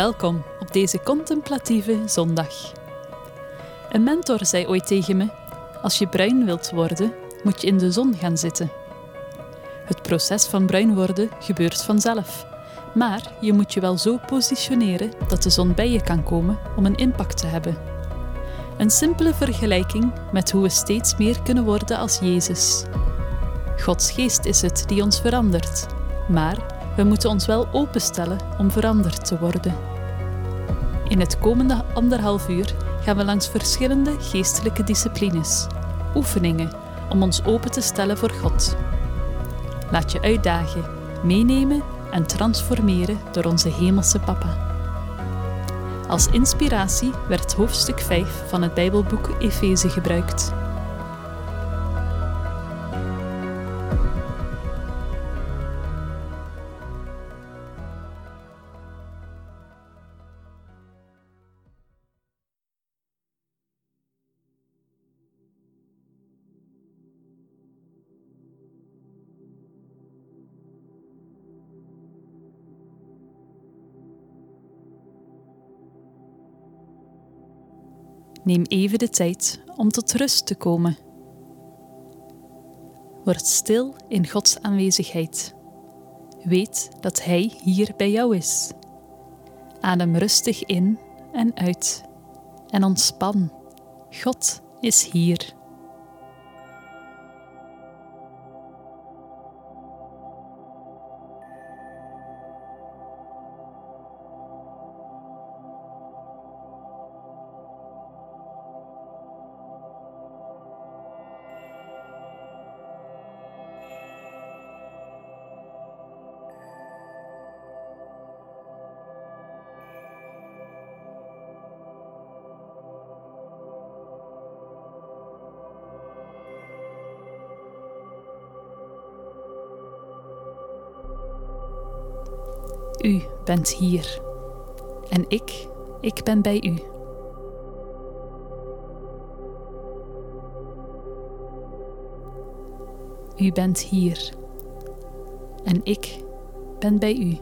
Welkom op deze contemplatieve zondag. Een mentor zei ooit tegen me: Als je bruin wilt worden, moet je in de zon gaan zitten. Het proces van bruin worden gebeurt vanzelf, maar je moet je wel zo positioneren dat de zon bij je kan komen om een impact te hebben. Een simpele vergelijking met hoe we steeds meer kunnen worden als Jezus. Gods geest is het die ons verandert, maar we moeten ons wel openstellen om veranderd te worden. In het komende anderhalf uur gaan we langs verschillende geestelijke disciplines, oefeningen om ons open te stellen voor God. Laat je uitdagen, meenemen en transformeren door onze Hemelse Papa. Als inspiratie werd hoofdstuk 5 van het Bijbelboek Efeze gebruikt. Neem even de tijd om tot rust te komen. Word stil in Gods aanwezigheid. Weet dat Hij hier bij jou is. Adem rustig in en uit en ontspan. God is hier. U bent hier. En ik, ik ben bij u. U bent hier. En ik ben bij u.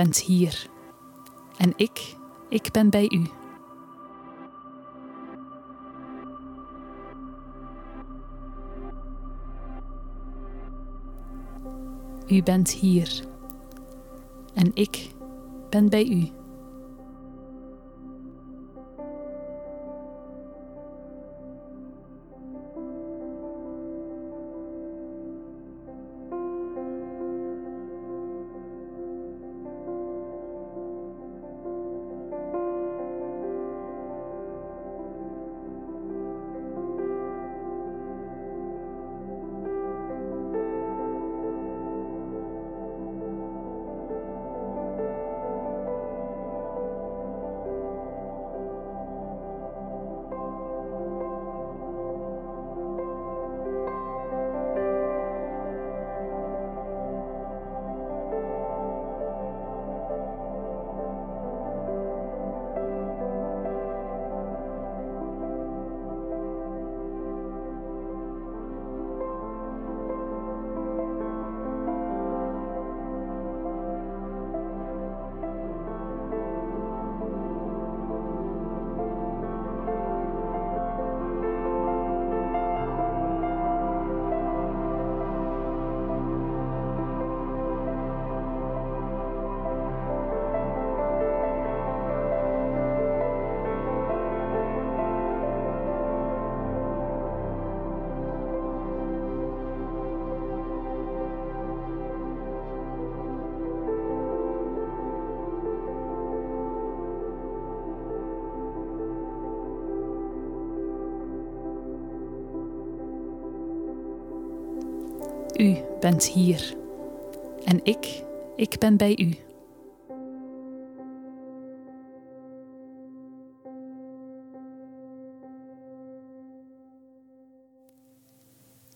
bent hier. En ik, ik ben bij u. U bent hier. En ik ben bij u. U bent hier. En ik, ik ben bij u.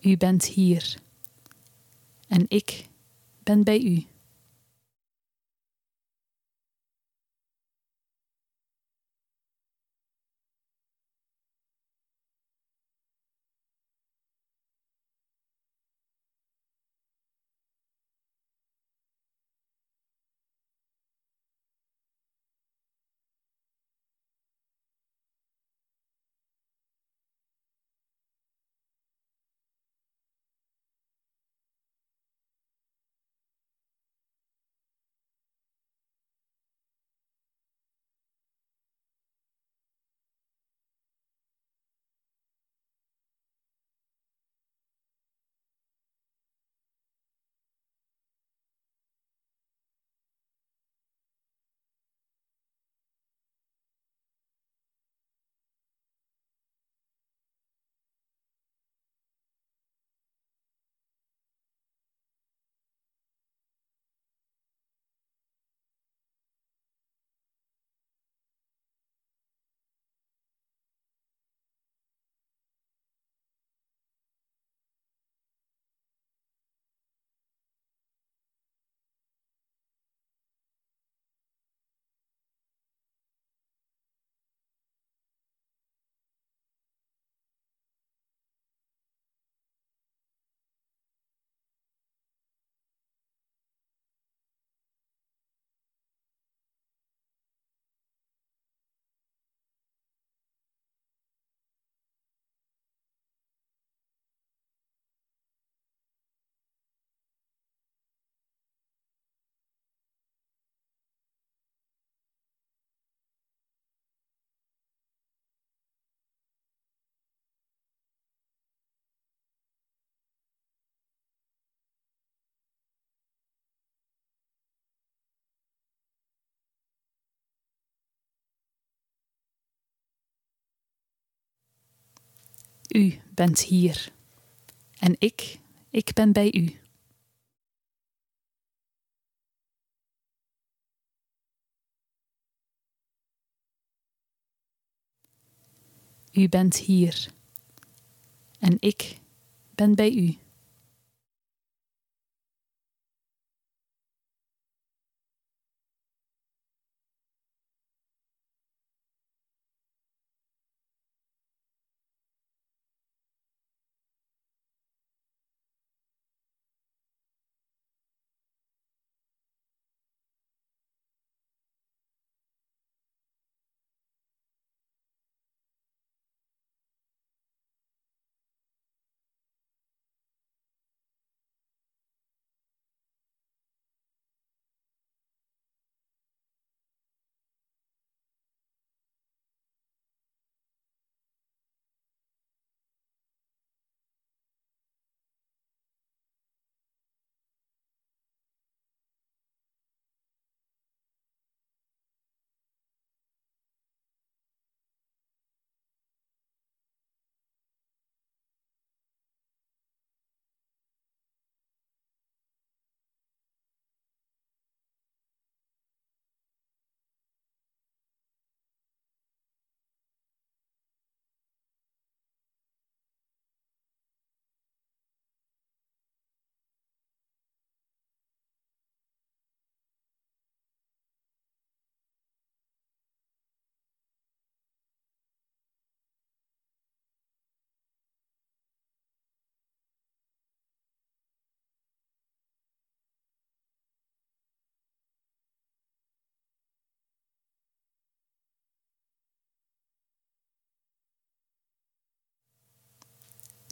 U bent hier. En ik ben bij u. U bent hier. En ik, ik ben bij u. U bent hier. En ik ben bij u.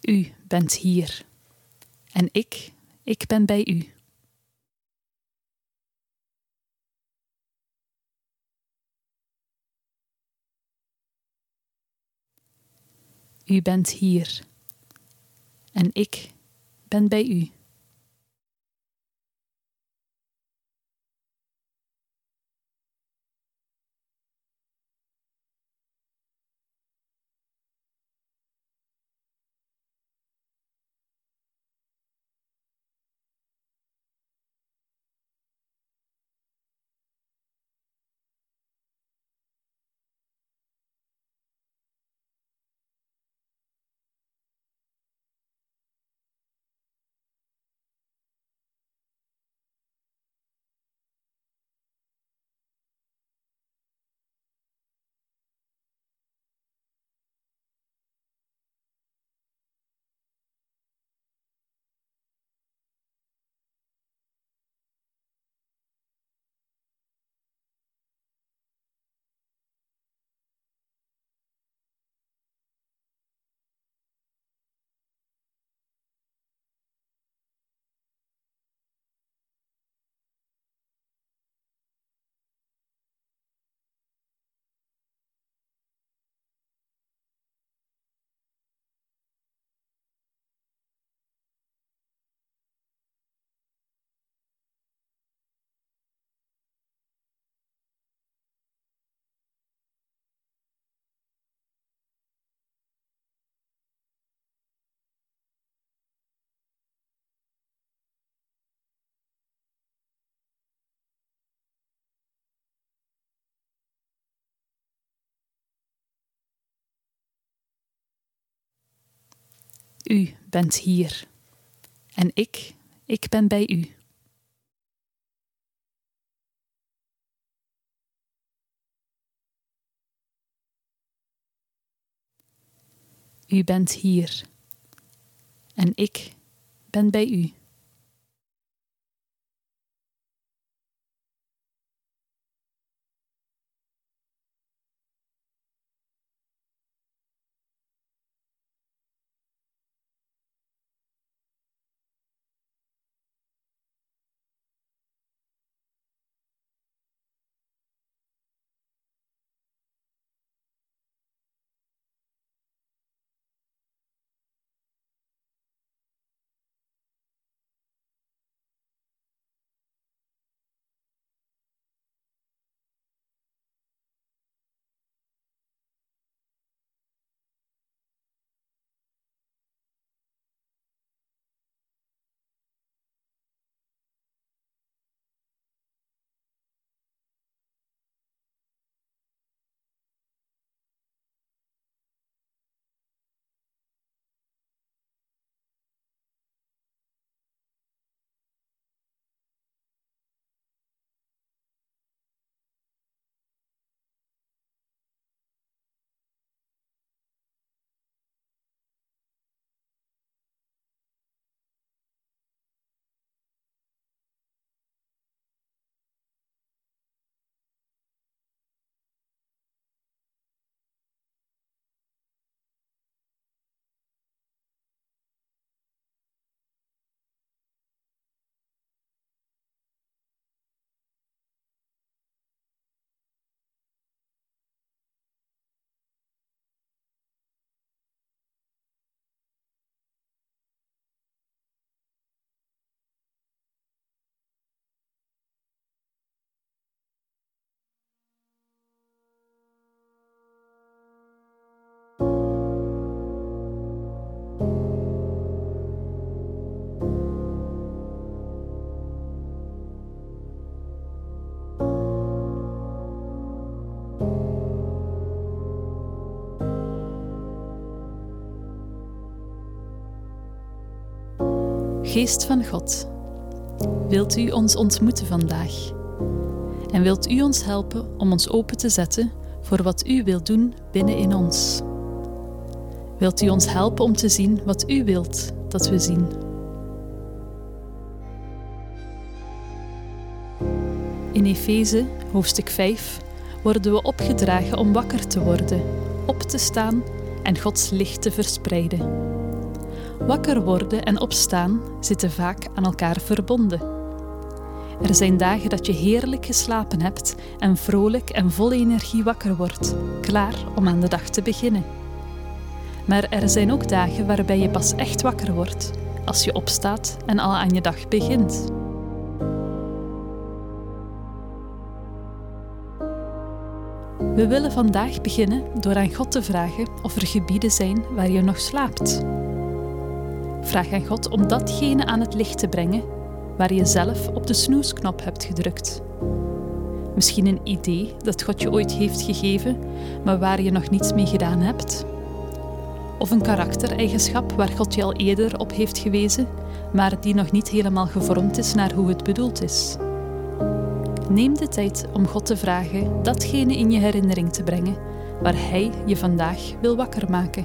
U bent hier. En ik, ik ben bij u. U bent hier. En ik ben bij u. U bent hier. En ik, ik ben bij u. U bent hier. En ik ben bij u. Geest van God, wilt u ons ontmoeten vandaag? En wilt u ons helpen om ons open te zetten voor wat u wilt doen binnen in ons? Wilt u ons helpen om te zien wat u wilt dat we zien? In Efeze, hoofdstuk 5, worden we opgedragen om wakker te worden, op te staan en Gods licht te verspreiden. Wakker worden en opstaan zitten vaak aan elkaar verbonden. Er zijn dagen dat je heerlijk geslapen hebt en vrolijk en vol energie wakker wordt, klaar om aan de dag te beginnen. Maar er zijn ook dagen waarbij je pas echt wakker wordt, als je opstaat en al aan je dag begint. We willen vandaag beginnen door aan God te vragen of er gebieden zijn waar je nog slaapt. Vraag aan God om datgene aan het licht te brengen waar je zelf op de snoesknop hebt gedrukt. Misschien een idee dat God je ooit heeft gegeven, maar waar je nog niets mee gedaan hebt. Of een karaktereigenschap waar God je al eerder op heeft gewezen, maar die nog niet helemaal gevormd is naar hoe het bedoeld is. Neem de tijd om God te vragen datgene in je herinnering te brengen waar Hij je vandaag wil wakker maken.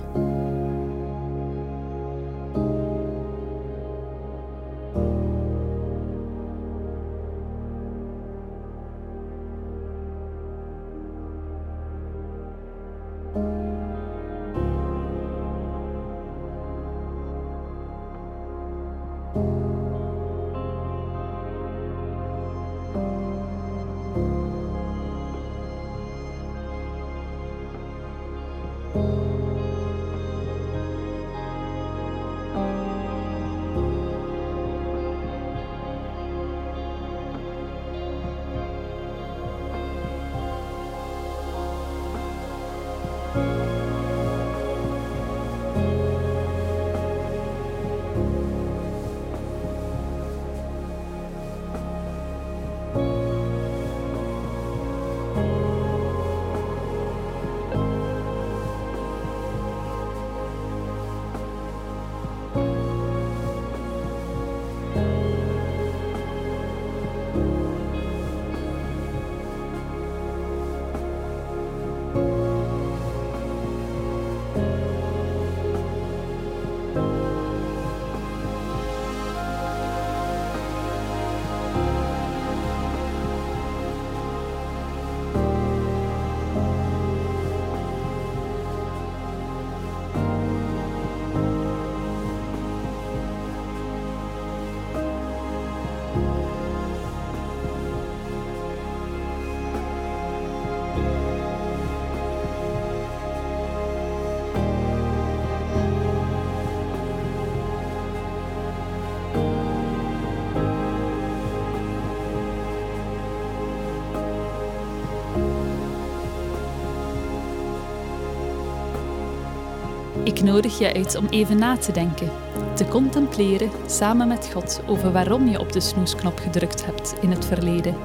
Ik nodig je uit om even na te denken, te contempleren samen met God over waarom je op de snoesknop gedrukt hebt in het verleden.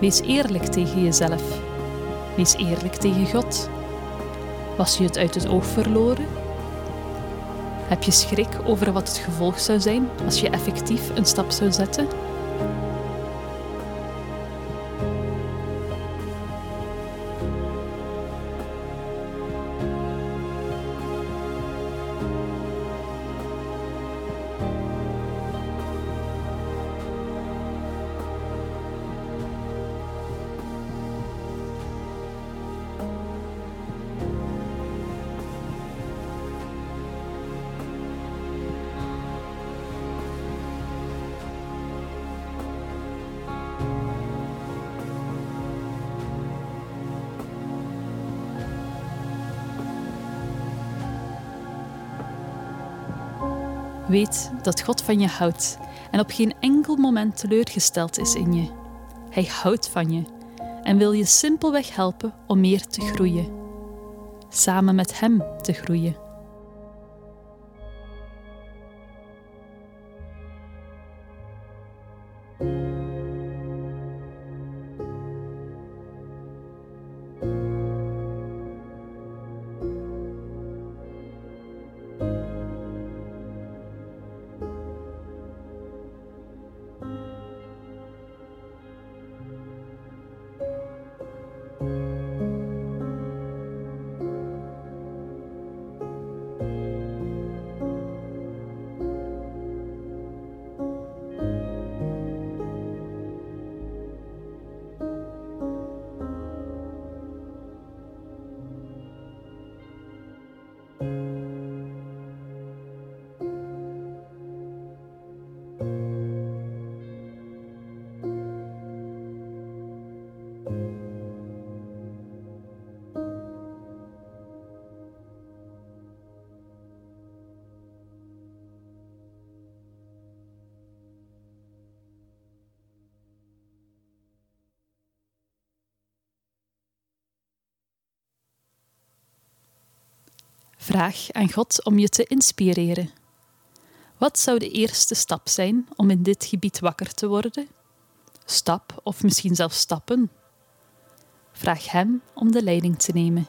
Wees eerlijk tegen jezelf. Wees eerlijk tegen God. Was je het uit het oog verloren? Heb je schrik over wat het gevolg zou zijn als je effectief een stap zou zetten? Weet dat God van je houdt en op geen enkel moment teleurgesteld is in je. Hij houdt van je en wil je simpelweg helpen om meer te groeien. Samen met Hem te groeien. Vraag aan God om je te inspireren. Wat zou de eerste stap zijn om in dit gebied wakker te worden? Stap of misschien zelfs stappen? Vraag Hem om de leiding te nemen.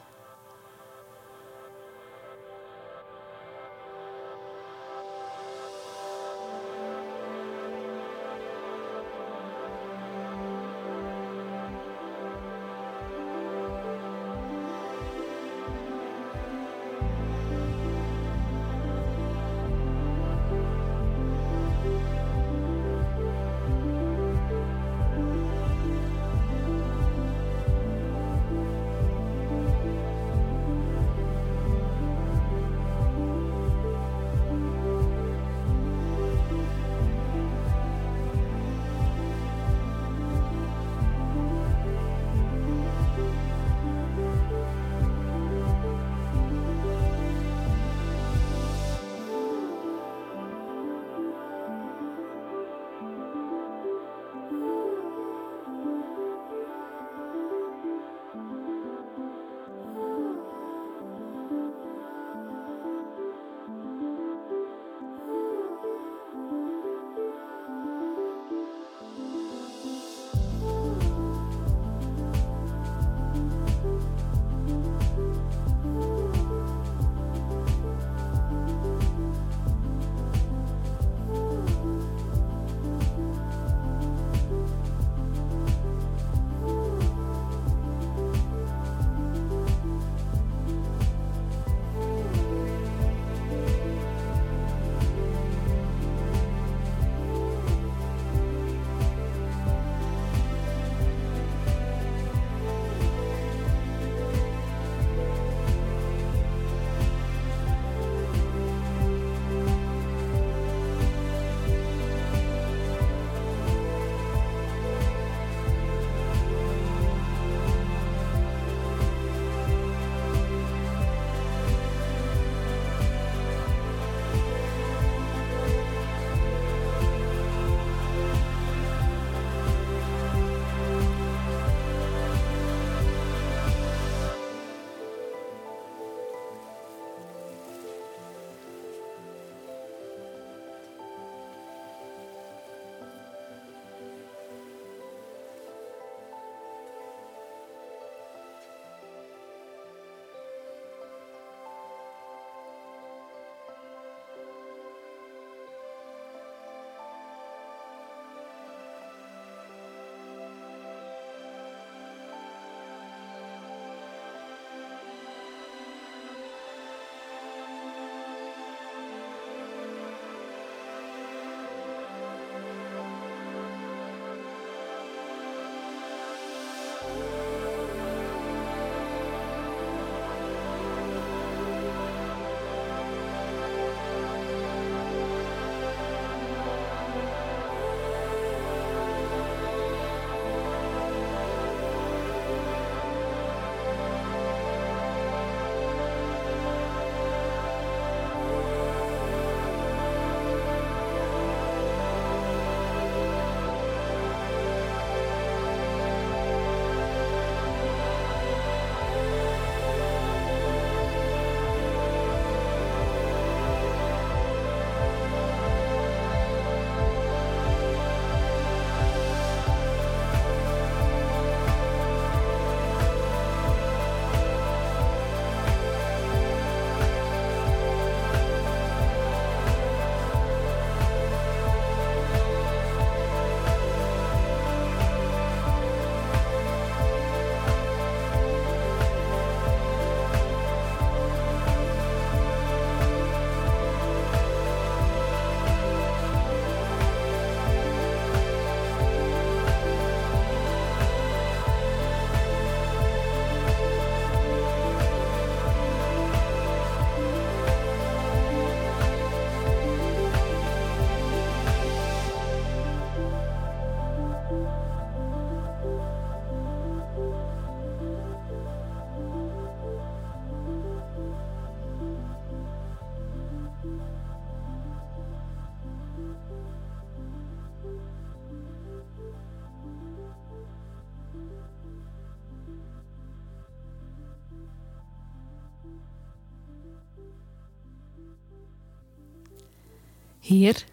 Heer,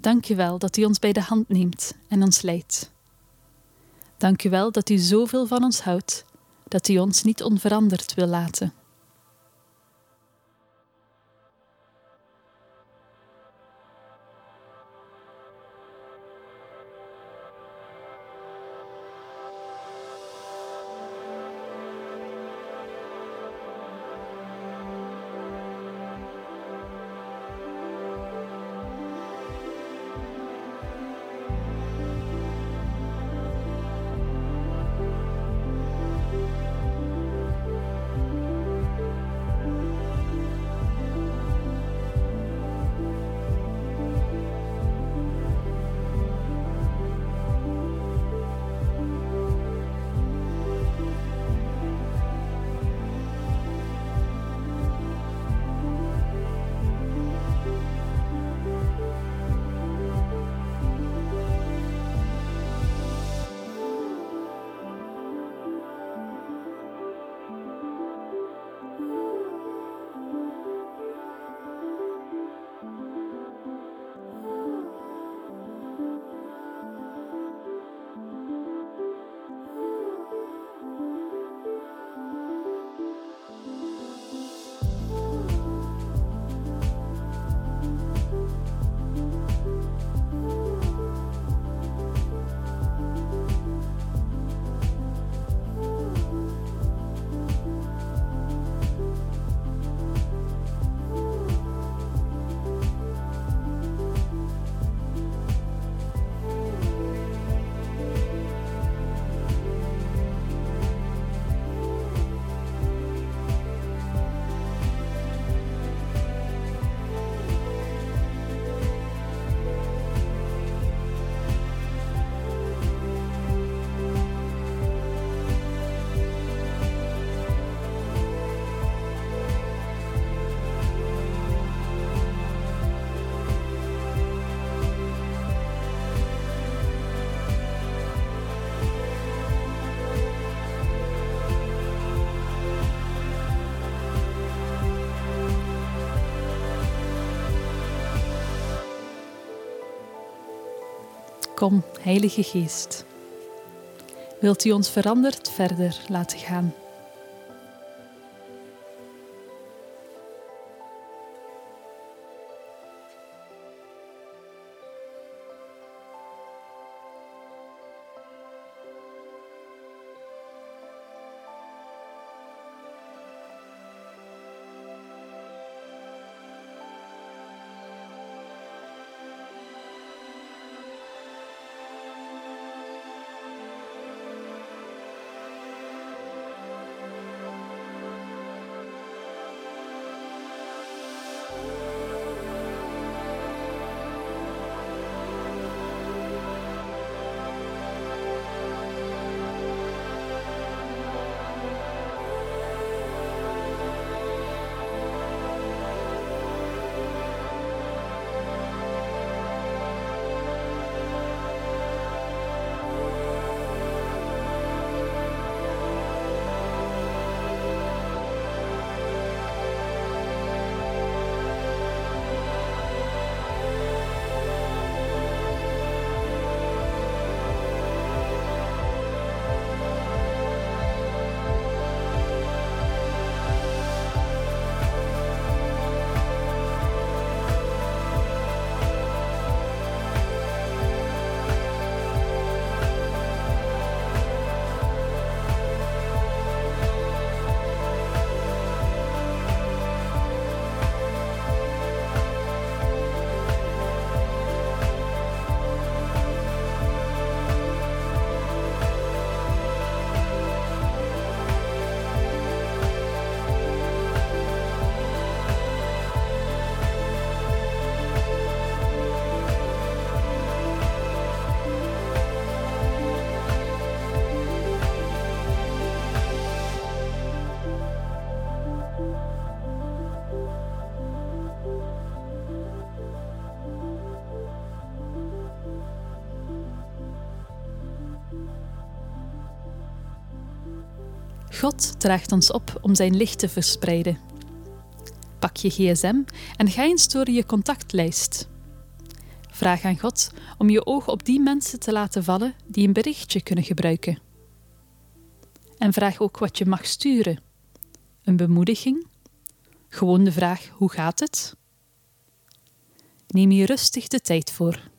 dank u wel dat u ons bij de hand neemt en ons leidt. Dank u wel dat u zoveel van ons houdt, dat u ons niet onveranderd wil laten. Kom, Heilige Geest. Wilt u ons veranderd verder laten gaan? God draagt ons op om zijn licht te verspreiden. Pak je gsm en ga eens door je contactlijst. Vraag aan God om je oog op die mensen te laten vallen die een berichtje kunnen gebruiken. En vraag ook wat je mag sturen. Een bemoediging? Gewoon de vraag: hoe gaat het? Neem hier rustig de tijd voor.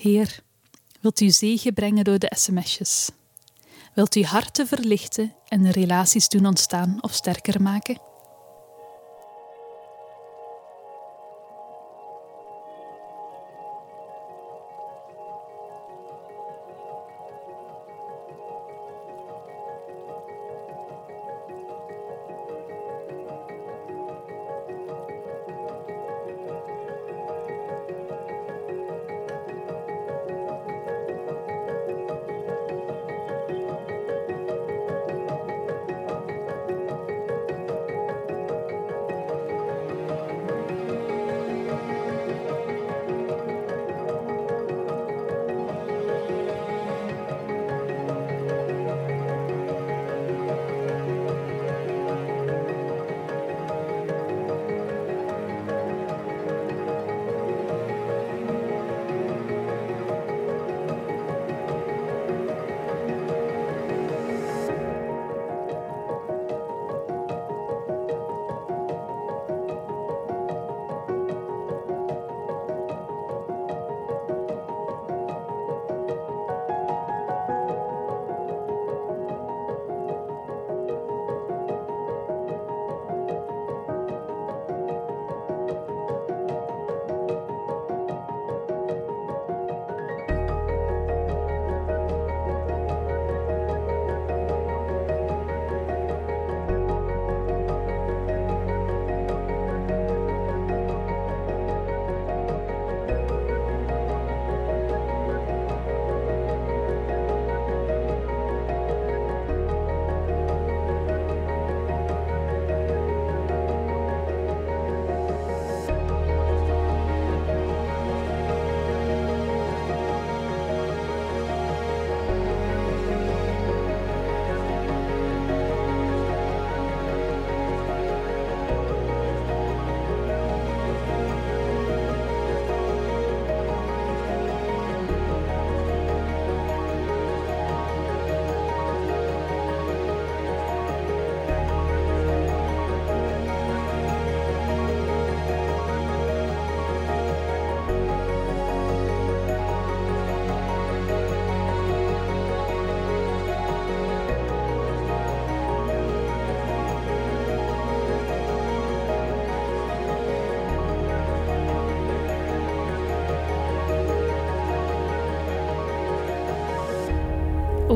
Heer, wilt u zegen brengen door de sms'jes? Wilt u harten verlichten en relaties doen ontstaan of sterker maken?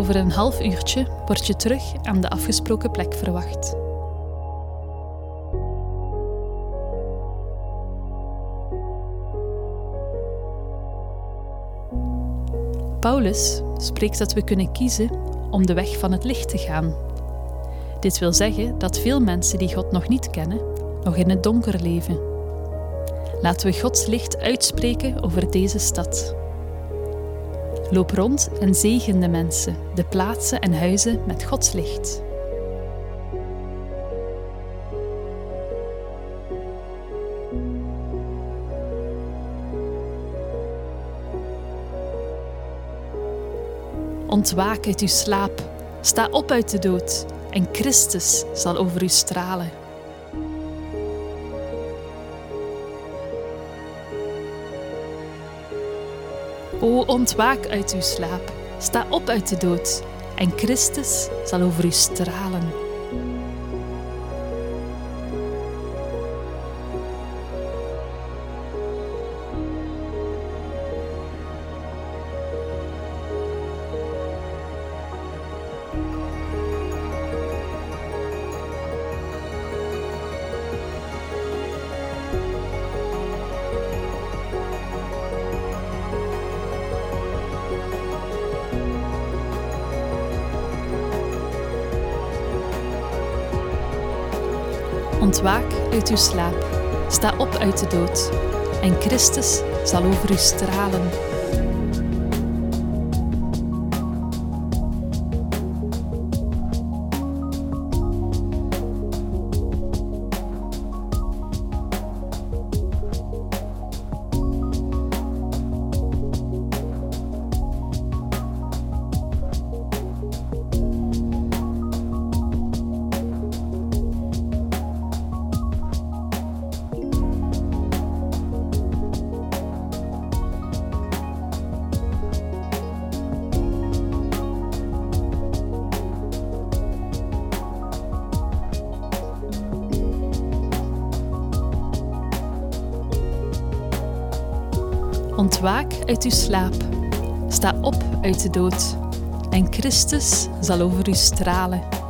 Over een half uurtje word je terug aan de afgesproken plek verwacht. Paulus spreekt dat we kunnen kiezen om de weg van het licht te gaan. Dit wil zeggen dat veel mensen die God nog niet kennen, nog in het donker leven. Laten we Gods licht uitspreken over deze stad. Loop rond en zegen de mensen, de plaatsen en huizen met Gods licht. Ontwaak uit uw slaap, sta op uit de dood en Christus zal over u stralen. O ontwaak uit uw slaap, sta op uit de dood en Christus zal over u stralen. Ontwaak uit uw slaap, sta op uit de dood en Christus zal over u stralen. Uit uw slaap, sta op uit de dood, en Christus zal over u stralen.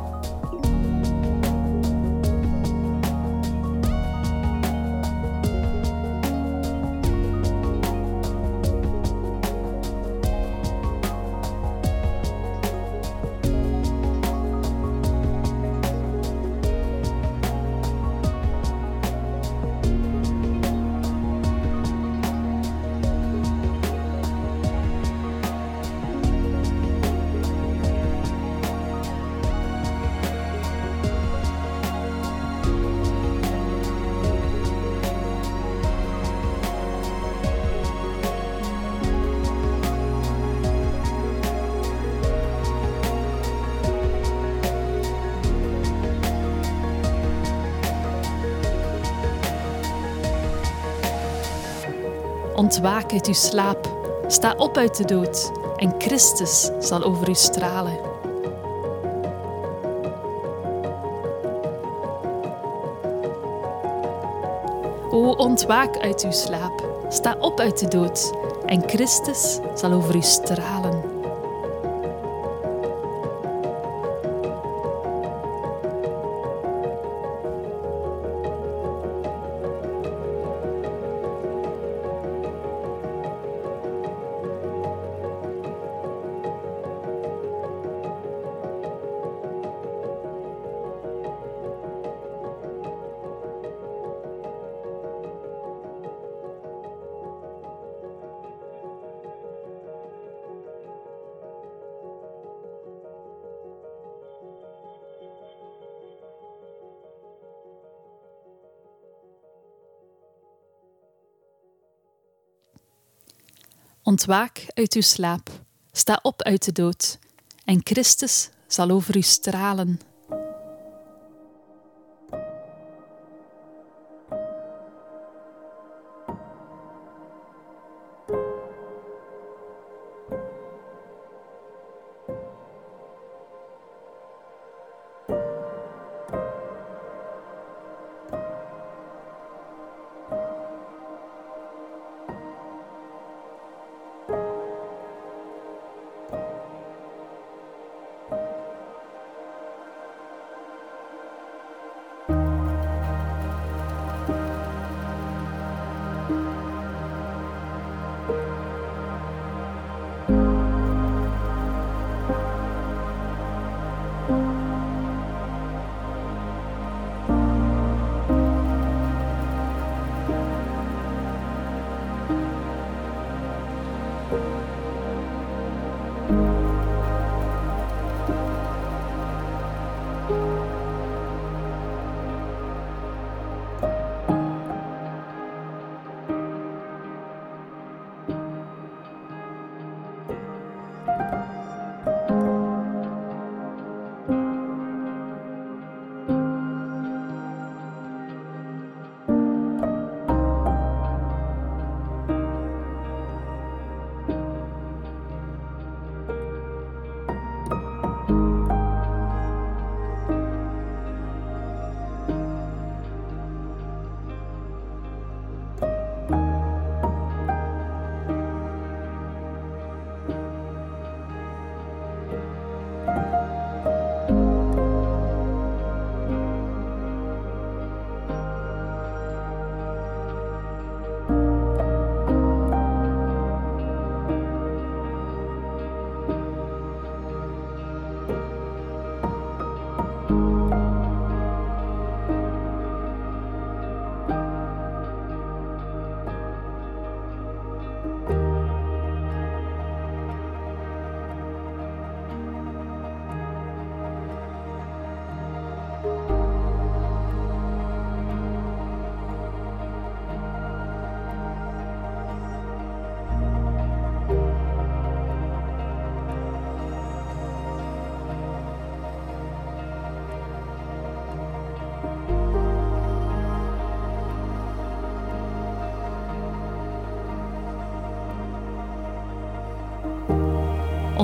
Uit uw slaap, sta op uit de dood, en Christus zal over u stralen. O, ontwaak uit uw slaap, sta op uit de dood, en Christus zal over u stralen. Ontwaak uit uw slaap, sta op uit de dood, en Christus zal over u stralen.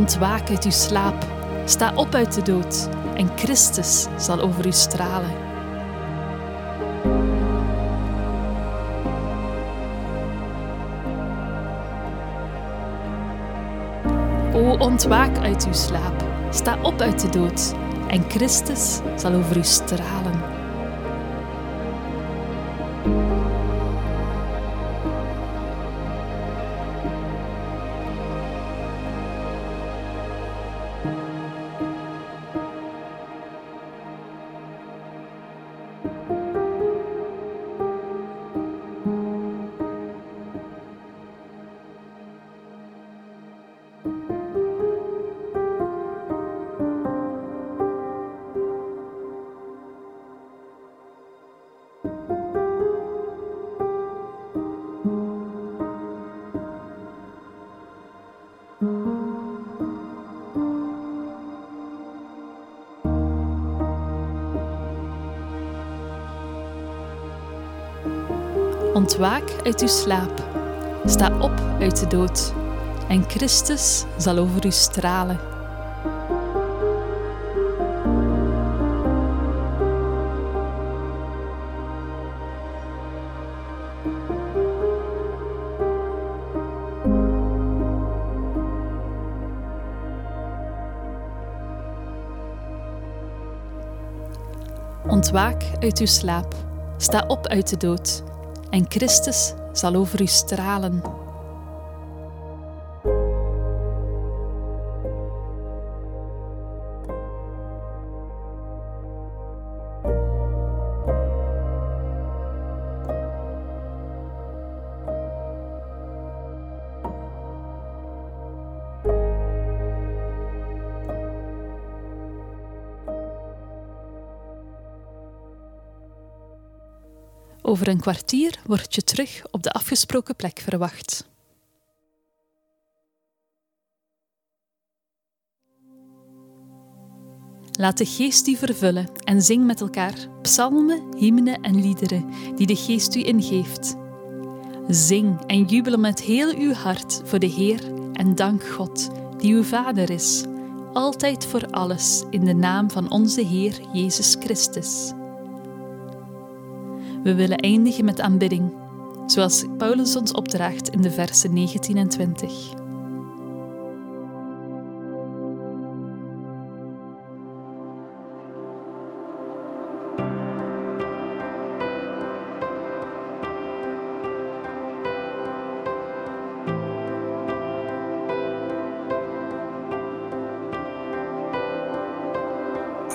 Ontwaak uit uw slaap, sta op uit de dood en Christus zal over u stralen. O ontwaak uit uw slaap, sta op uit de dood en Christus zal over u stralen. Ontwaak uit uw slaap, sta op uit de dood, en Christus zal over u stralen. Ontwaak uit uw slaap, sta op uit de dood, en Christus zal over u stralen. Over een kwartier word je terug op de afgesproken plek verwacht. Laat de geest u vervullen en zing met elkaar psalmen, hymnen en liederen die de geest u ingeeft. Zing en jubel met heel uw hart voor de Heer en dank God, die uw Vader is, altijd voor alles in de naam van onze Heer Jezus Christus. We willen eindigen met aanbidding, zoals Paulus ons opdraagt in de versen 19 en 20.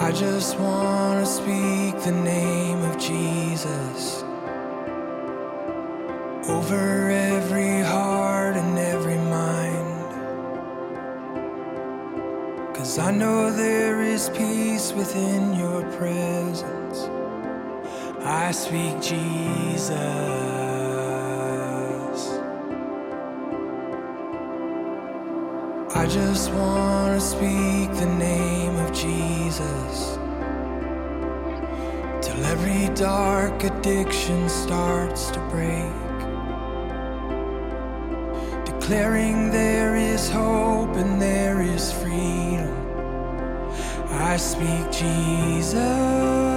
I just want to speak the name Jesus over every heart and every mind. Cause I know there is peace within your presence. I speak Jesus. I just want to speak the name of Jesus till every dark addiction starts to break. Declaring there is hope and there is freedom. I speak Jesus.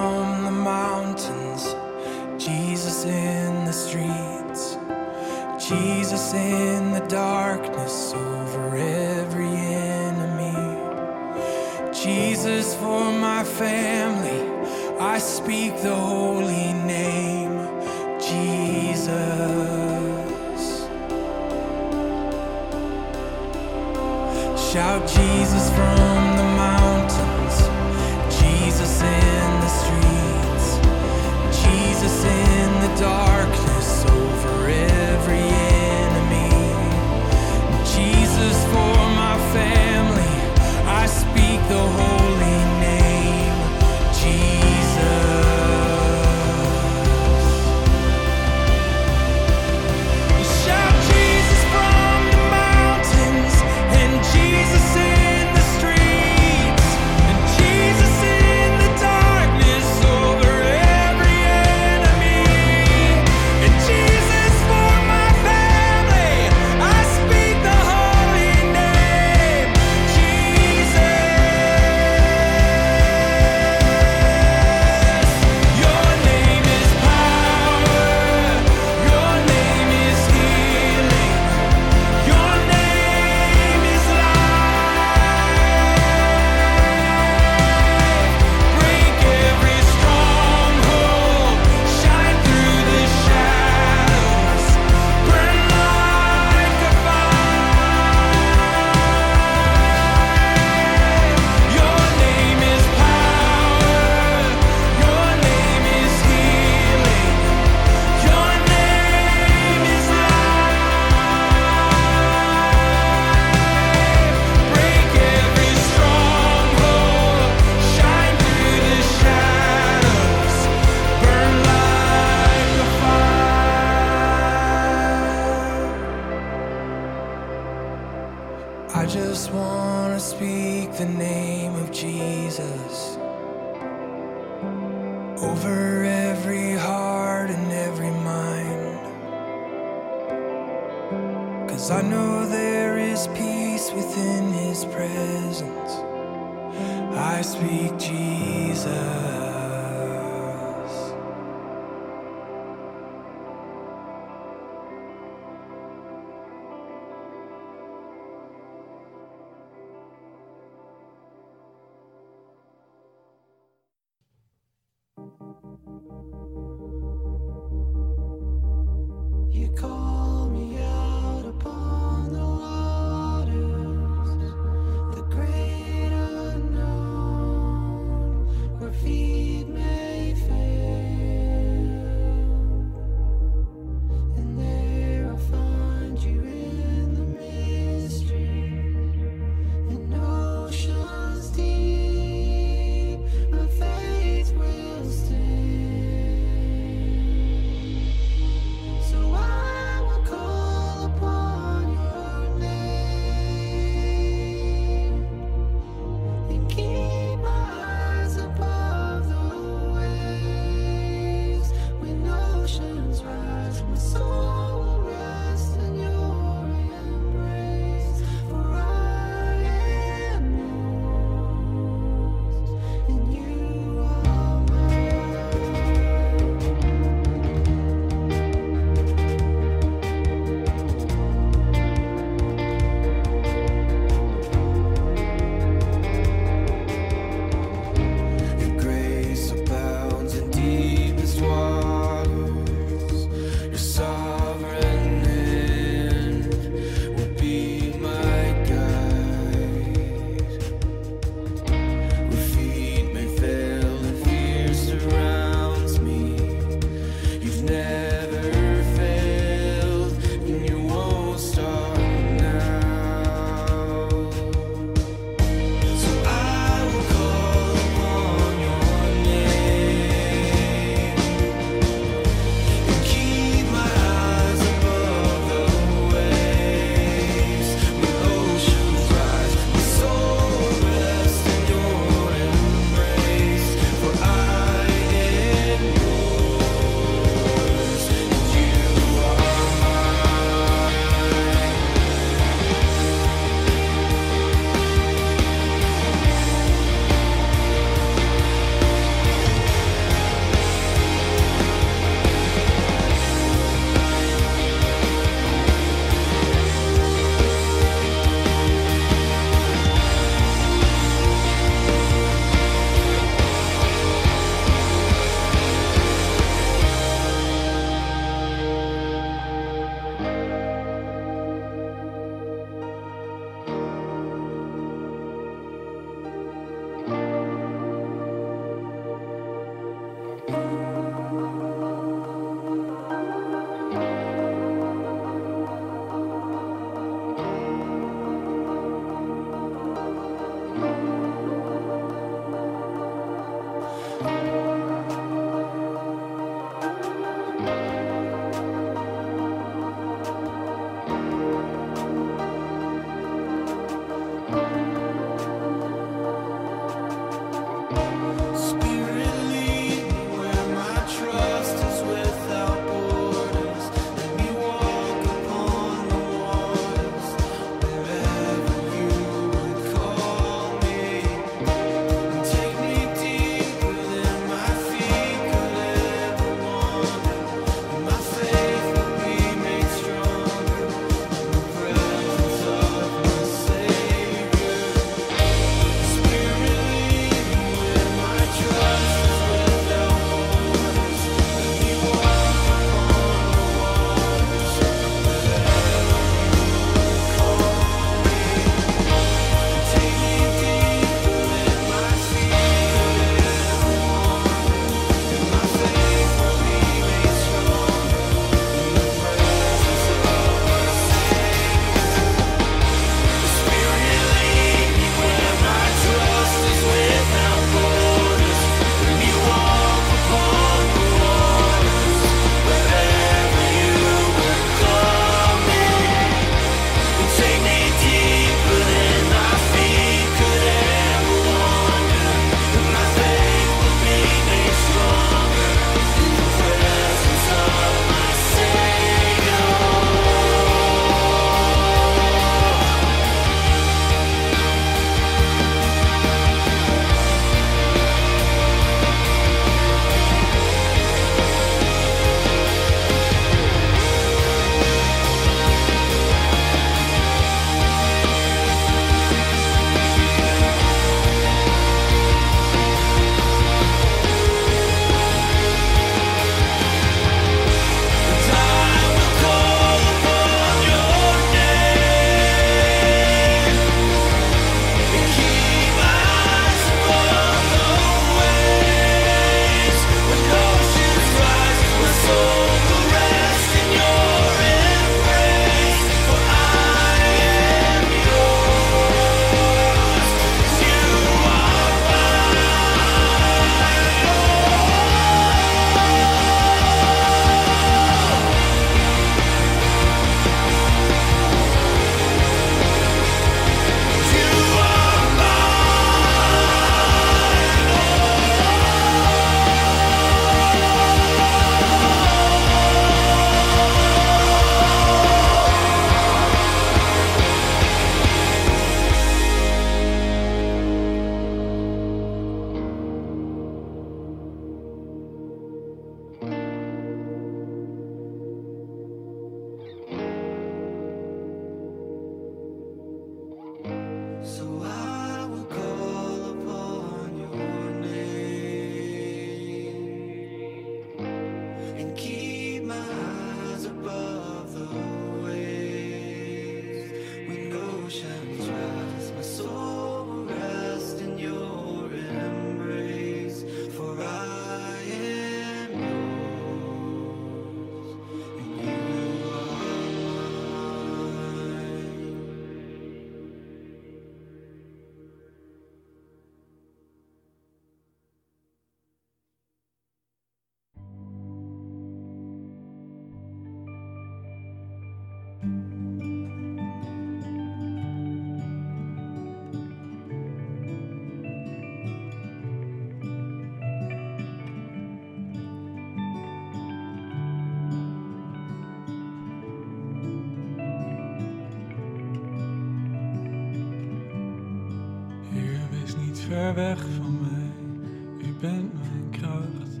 Ver weg van mij. U bent mijn kracht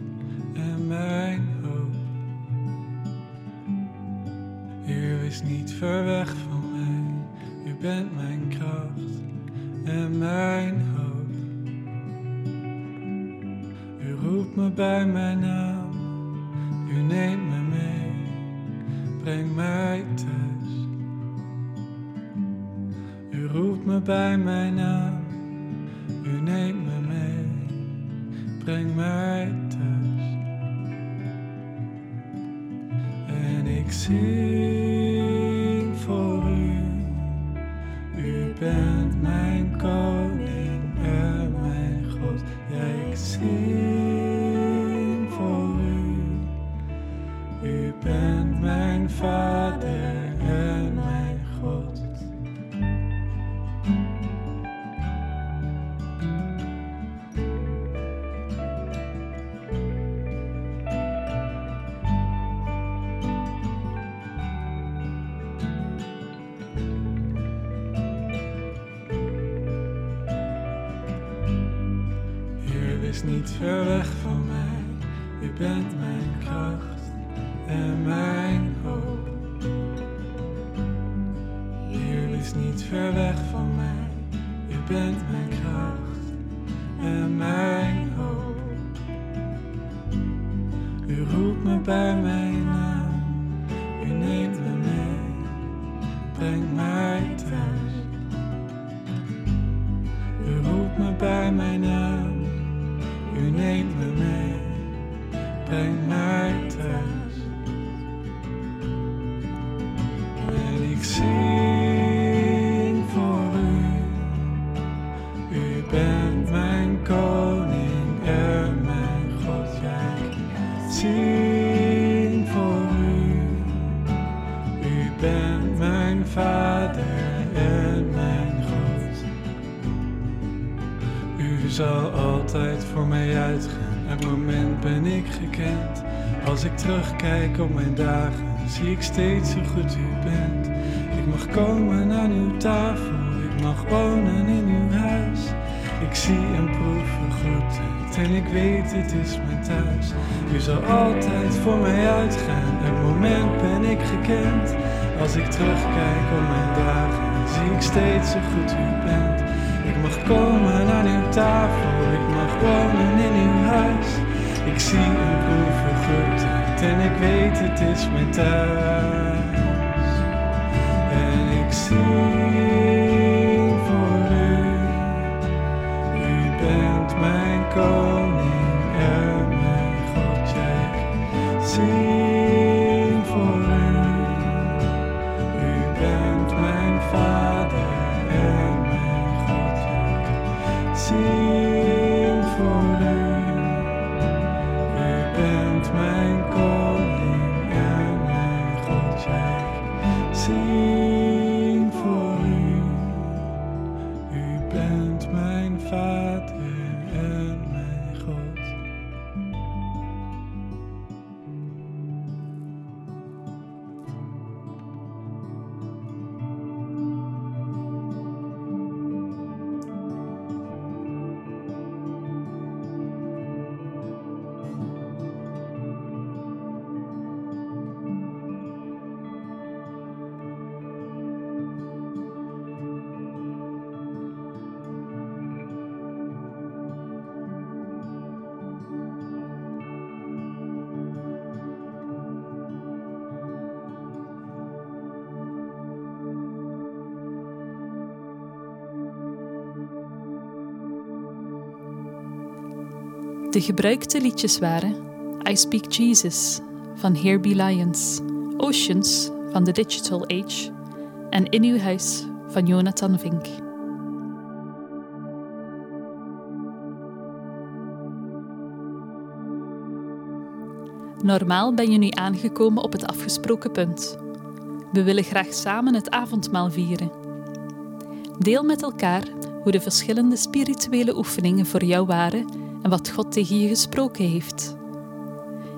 en mijn hoop. U is niet ver weg van mij. U bent mijn kracht en mijn hoop. U roept me bij mijn naam. U neemt me mee. Breng mij thuis. U roept me bij mijn terugkijk op mijn dagen, zie ik steeds hoe goed u bent. Ik mag komen aan uw tafel, ik mag wonen in uw huis. Ik zie en proef goedheid en ik weet het is mijn thuis. U zal altijd voor mij uitgaan, het moment ben ik gekend. Als ik terugkijk op mijn dagen, zie ik steeds hoe goed u bent. Ik mag komen aan uw tafel, ik mag wonen in uw huis. Ik zie en proef en ik weet het is mijn thuis. En ik zing De gebruikte liedjes waren I Speak Jesus van Here Be Lions, Oceans van The Digital Age en In Uw Huis van Jonathan Vink. Normaal ben je nu aangekomen op het afgesproken punt. We willen graag samen het avondmaal vieren. Deel met elkaar hoe de verschillende spirituele oefeningen voor jou waren en wat God tegen je gesproken heeft.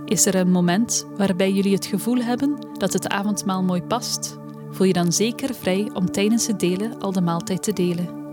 Is er een moment waarbij jullie het gevoel hebben dat het avondmaal mooi past? Voel je dan zeker vrij om tijdens het delen al de maaltijd te delen.